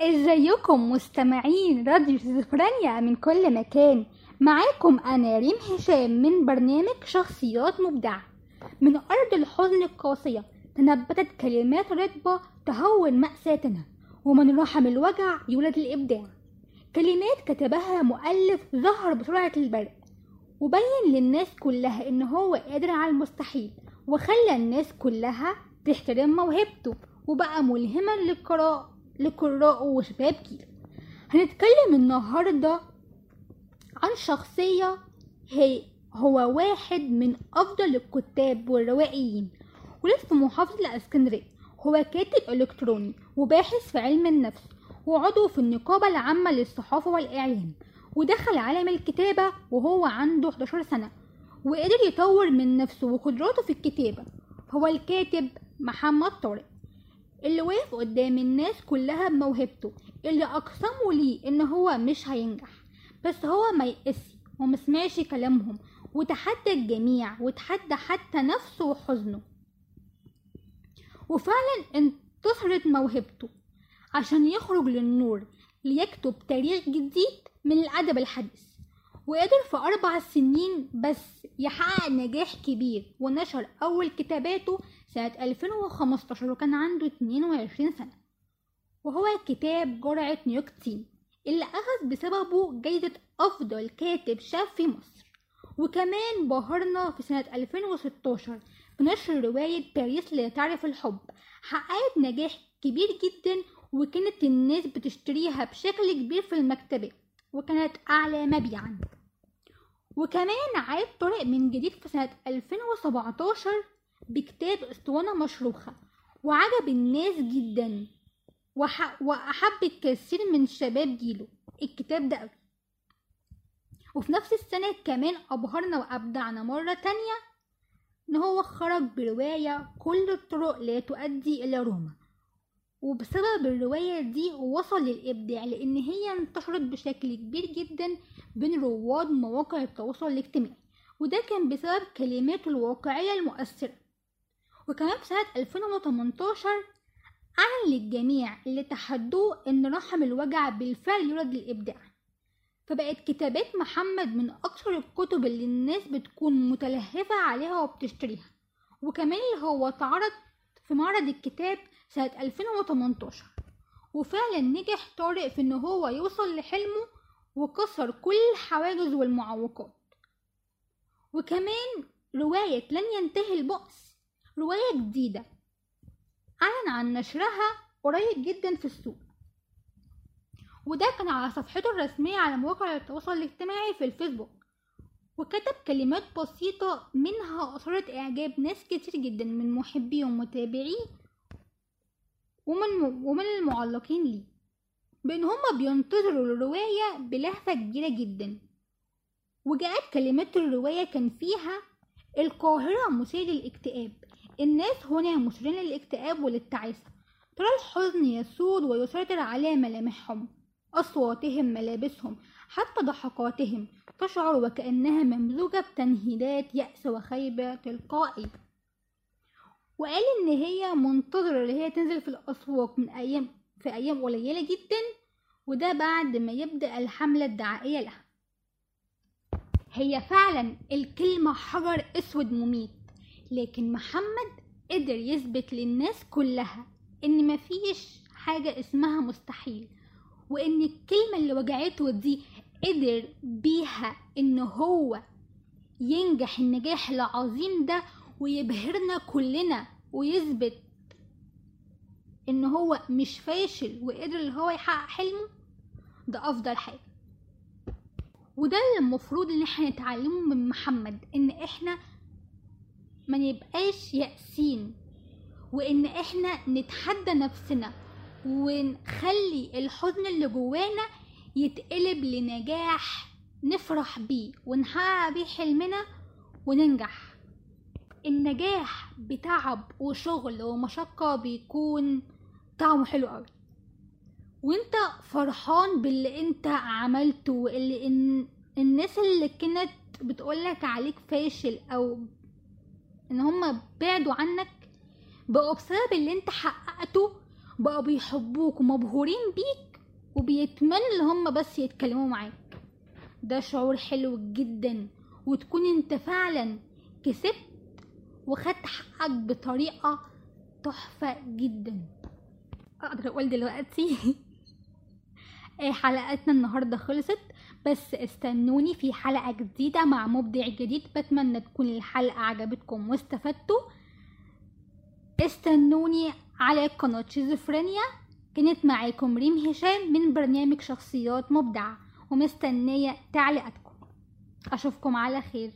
إزيكم مستمعين راديو سيزوفرينيا من كل مكان. معاكم أنا ريم هشام من برنامج شخصيات مبدعة من أرض الحزن القاسية تنبتت كلمات رطبة تهون مأساتنا ومن رحم الوجع يولد الإبداع. كلمات كتبها مؤلف ظهر بسرعة البرق وبين للناس كلها إن هو قادر على المستحيل وخلى الناس كلها تحترم موهبته وبقى ملهما للقراء. لقراء وشباب جيل هنتكلم النهاردة عن شخصية هي هو واحد من أفضل الكتاب والروائيين ولد في محافظة الإسكندرية. هو كاتب إلكتروني وباحث في علم النفس وعضو في النقابة العامة للصحافة والإعلام ودخل عالم الكتابة وهو عنده 11 سنة وقدر يطور من نفسه وقدراته في الكتابة. هو الكاتب محمد طارق. اللي وقف قدام الناس كلها بموهبته. اللي أقسموا ليه إن هو مش هينجح بس هو ما يقسي ومسمعش كلامهم وتحدى الجميع وتحدى حتى نفسه وحزنه. وفعلا انتصرت موهبته عشان يخرج للنور ليكتب تاريخ جديد من الأدب الحديث. وقدر في أربع سنين بس يحقق نجاح كبير ونشر أول كتاباته سنة 2015 وكان عنده 22 سنة. وهو كتاب جرعة نيوكتين اللي أخذ بسببه جايزة أفضل كاتب شاب في مصر. وكمان بهرنا في سنة 2016 بنشر رواية باريس لا تعرف الحب. حققت نجاح كبير جدا وكانت الناس بتشتريها بشكل كبير في المكتبات وكانت أعلى مبيعا. وكمان عاد طارق من جديد في سنة 2017 بكتاب أسطوانة مشروخة وعجب الناس جدا وح... وأحب الكثير من شباب جيله. الكتاب ده أوي. وفي نفس السنة كمان أبهرنا وأبدعنا مرة تانية إن هو خرج برواية كل الطرق لا تؤدي إلى روما وبسبب الرواية دي وصل للإبداع لأن هي انتشرت بشكل كبير جدا بين رواد مواقع التواصل الاجتماعي. وده كان بسبب كلماته الواقعية المؤثرة. وكمان في سنة 2018 أعلن للجميع اللي تحدوه إن رحم الوجع بالفعل يولد للإبداع. فبقت كتابات محمد من أكثر الكتب اللي الناس بتكون متلهفة عليها وبتشتريها. وكمان اللي هو اتعرض في معرض الكتاب سنة 2018 وفعلا نجح طارق في إن هو يوصل لحلمه وكسر كل الحواجز والمعوقات. وكمان رواية لن ينتهي البؤس رواية جديدة. أعلن عن نشرها قريب جدا في السوق. وده كان على صفحته الرسمية على مواقع التواصل الاجتماعي في الفيسبوك وكتب كلمات بسيطة منها أثارت إعجاب ناس كتير جدا من محبيه ومتابعيه ومن, ومن المعلقين ليه. بأن هما بينتظروا الرواية بلهفة كبيرة جدا. وجاءت كلمات الرواية كان فيها القاهرة مثير للاكتئاب الناس هنا مثيرين للاكتئاب وللتعاسة. ترى الحزن يسود ويسيطر على ملامحهم أصواتهم ملابسهم حتى ضحكاتهم. تشعر وكأنها ممزوجة بتنهيدات يأس وخيبة تلقائي. وقال إن هي منتظرة اللي هي تنزل في الأسواق من أيام في أيام قليلة جدا وده بعد ما يبدأ الحملة الدعائية لها. هي فعلا الكلمة حجر أسود مميت. لكن محمد قدر يثبت للناس كلها إن مفيش حاجة اسمها مستحيل وإن الكلمة اللي وجعته دي قدر بيها إن هو ينجح النجاح العظيم ده ويبهرنا كلنا ويثبت إن هو مش فاشل وقدر اللي هو يحقق حلمه ده أفضل حاجة. وده اللي المفروض إن إحنا نتعلمه من محمد إن إحنا ما نبقاش يأسين وإن إحنا نتحدى نفسنا ونخلي الحزن اللي جوانا يتقلب لنجاح نفرح بيه ونحقق بيه حلمنا وننجح. النجاح بتعب وشغل ومشقة بيكون طعمه حلو قوي وإنت فرحان باللي إنت عملته واللي إن الناس اللي كانت بتقولك عليك فاشل أو إن هما بعدوا عنك بقوا بسبب اللي أنت حققته بقوا بيحبوك ومبهورين بيك وبيتمنوا إن هم بس يتكلموا معاك. ده شعور حلو جدا وتكون أنت فعلا كسبت وخدت حقك بطريقة تحفة جدا. أقدر أقول دلوقتي حلقتنا النهاردة خلصت. بس استنوني في حلقة جديدة مع مبدع جديد. بتمنى تكون الحلقة عجبتكم واستفدتوا. استنوني على قناة شيزوفرينيا. كانت معاكم ريم هشام من برنامج شخصيات مبدعة ومستنية تعليقاتكم. أشوفكم على خير.